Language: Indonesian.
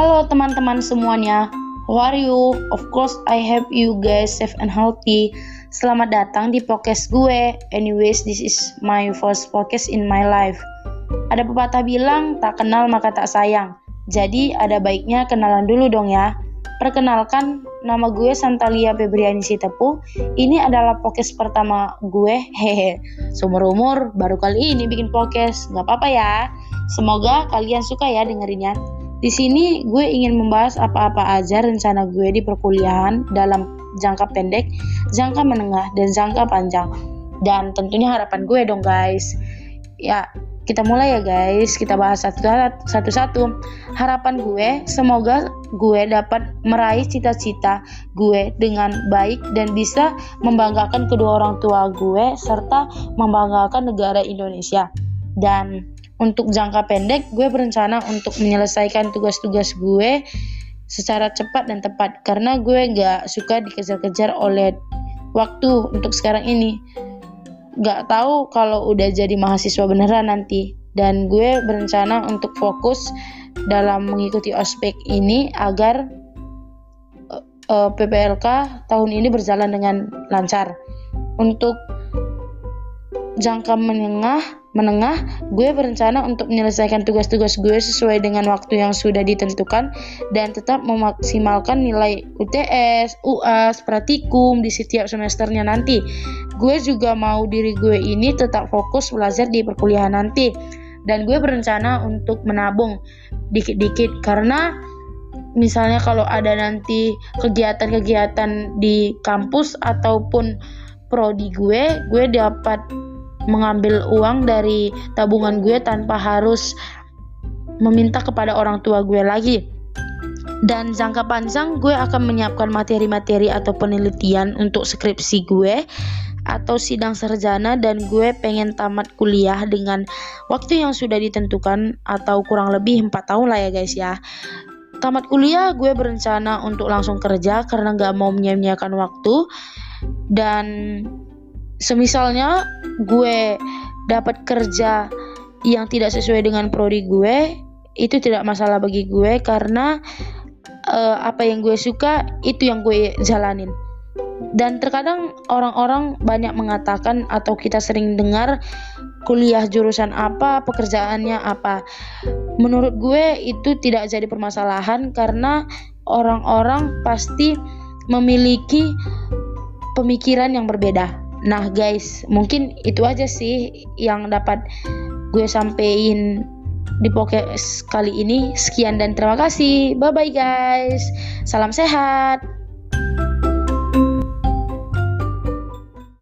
Halo teman-teman semuanya, how are you? Of course, I hope you guys safe and healthy. Selamat datang di podcast gue. Anyways, this is my first podcast in my life. Ada pepatah bilang, tak kenal maka tak sayang. Jadi ada baiknya kenalan dulu dong ya. Perkenalkan, nama gue Santalia Febriani Sitepu. Ini adalah podcast pertama gue. Hehe. Seumur umur baru kali ini bikin podcast. Gak apa-apa ya. Semoga kalian suka ya dengerinnya. Di sini gue ingin membahas apa-apa aja rencana gue di perkuliahan dalam jangka pendek, jangka menengah, dan jangka panjang. Dan tentunya harapan gue dong guys. Ya, kita mulai ya guys, kita bahas satu-satu. Harapan gue, semoga gue dapat meraih cita-cita gue dengan baik dan bisa membanggakan kedua orang tua gue serta membanggakan negara Indonesia. Dan untuk jangka pendek, gue berencana untuk menyelesaikan tugas-tugas gue secara cepat dan tepat. Karena gue gak suka dikejar-kejar oleh waktu untuk sekarang ini. Gak tahu kalau udah jadi mahasiswa beneran nanti. Dan gue berencana untuk fokus dalam mengikuti ospek ini agar uh, uh, PPLK tahun ini berjalan dengan lancar. Untuk jangka menengah menengah, gue berencana untuk menyelesaikan tugas-tugas gue sesuai dengan waktu yang sudah ditentukan dan tetap memaksimalkan nilai UTS, UAS, praktikum di setiap semesternya nanti. Gue juga mau diri gue ini tetap fokus belajar di perkuliahan nanti. Dan gue berencana untuk menabung dikit-dikit karena misalnya kalau ada nanti kegiatan-kegiatan di kampus ataupun prodi gue, gue dapat mengambil uang dari tabungan gue tanpa harus meminta kepada orang tua gue lagi. Dan jangka panjang gue akan menyiapkan materi-materi atau penelitian untuk skripsi gue atau sidang sarjana dan gue pengen tamat kuliah dengan waktu yang sudah ditentukan atau kurang lebih 4 tahun lah ya guys ya. Tamat kuliah gue berencana untuk langsung kerja karena gak mau menyia-nyiakan waktu dan semisalnya gue dapat kerja yang tidak sesuai dengan prodi gue itu tidak masalah bagi gue karena uh, apa yang gue suka itu yang gue jalanin dan terkadang orang-orang banyak mengatakan atau kita sering dengar kuliah jurusan apa, pekerjaannya apa. Menurut gue itu tidak jadi permasalahan karena orang-orang pasti memiliki pemikiran yang berbeda. Nah, guys, mungkin itu aja sih yang dapat gue sampein di podcast kali ini. Sekian dan terima kasih. Bye bye guys. Salam sehat.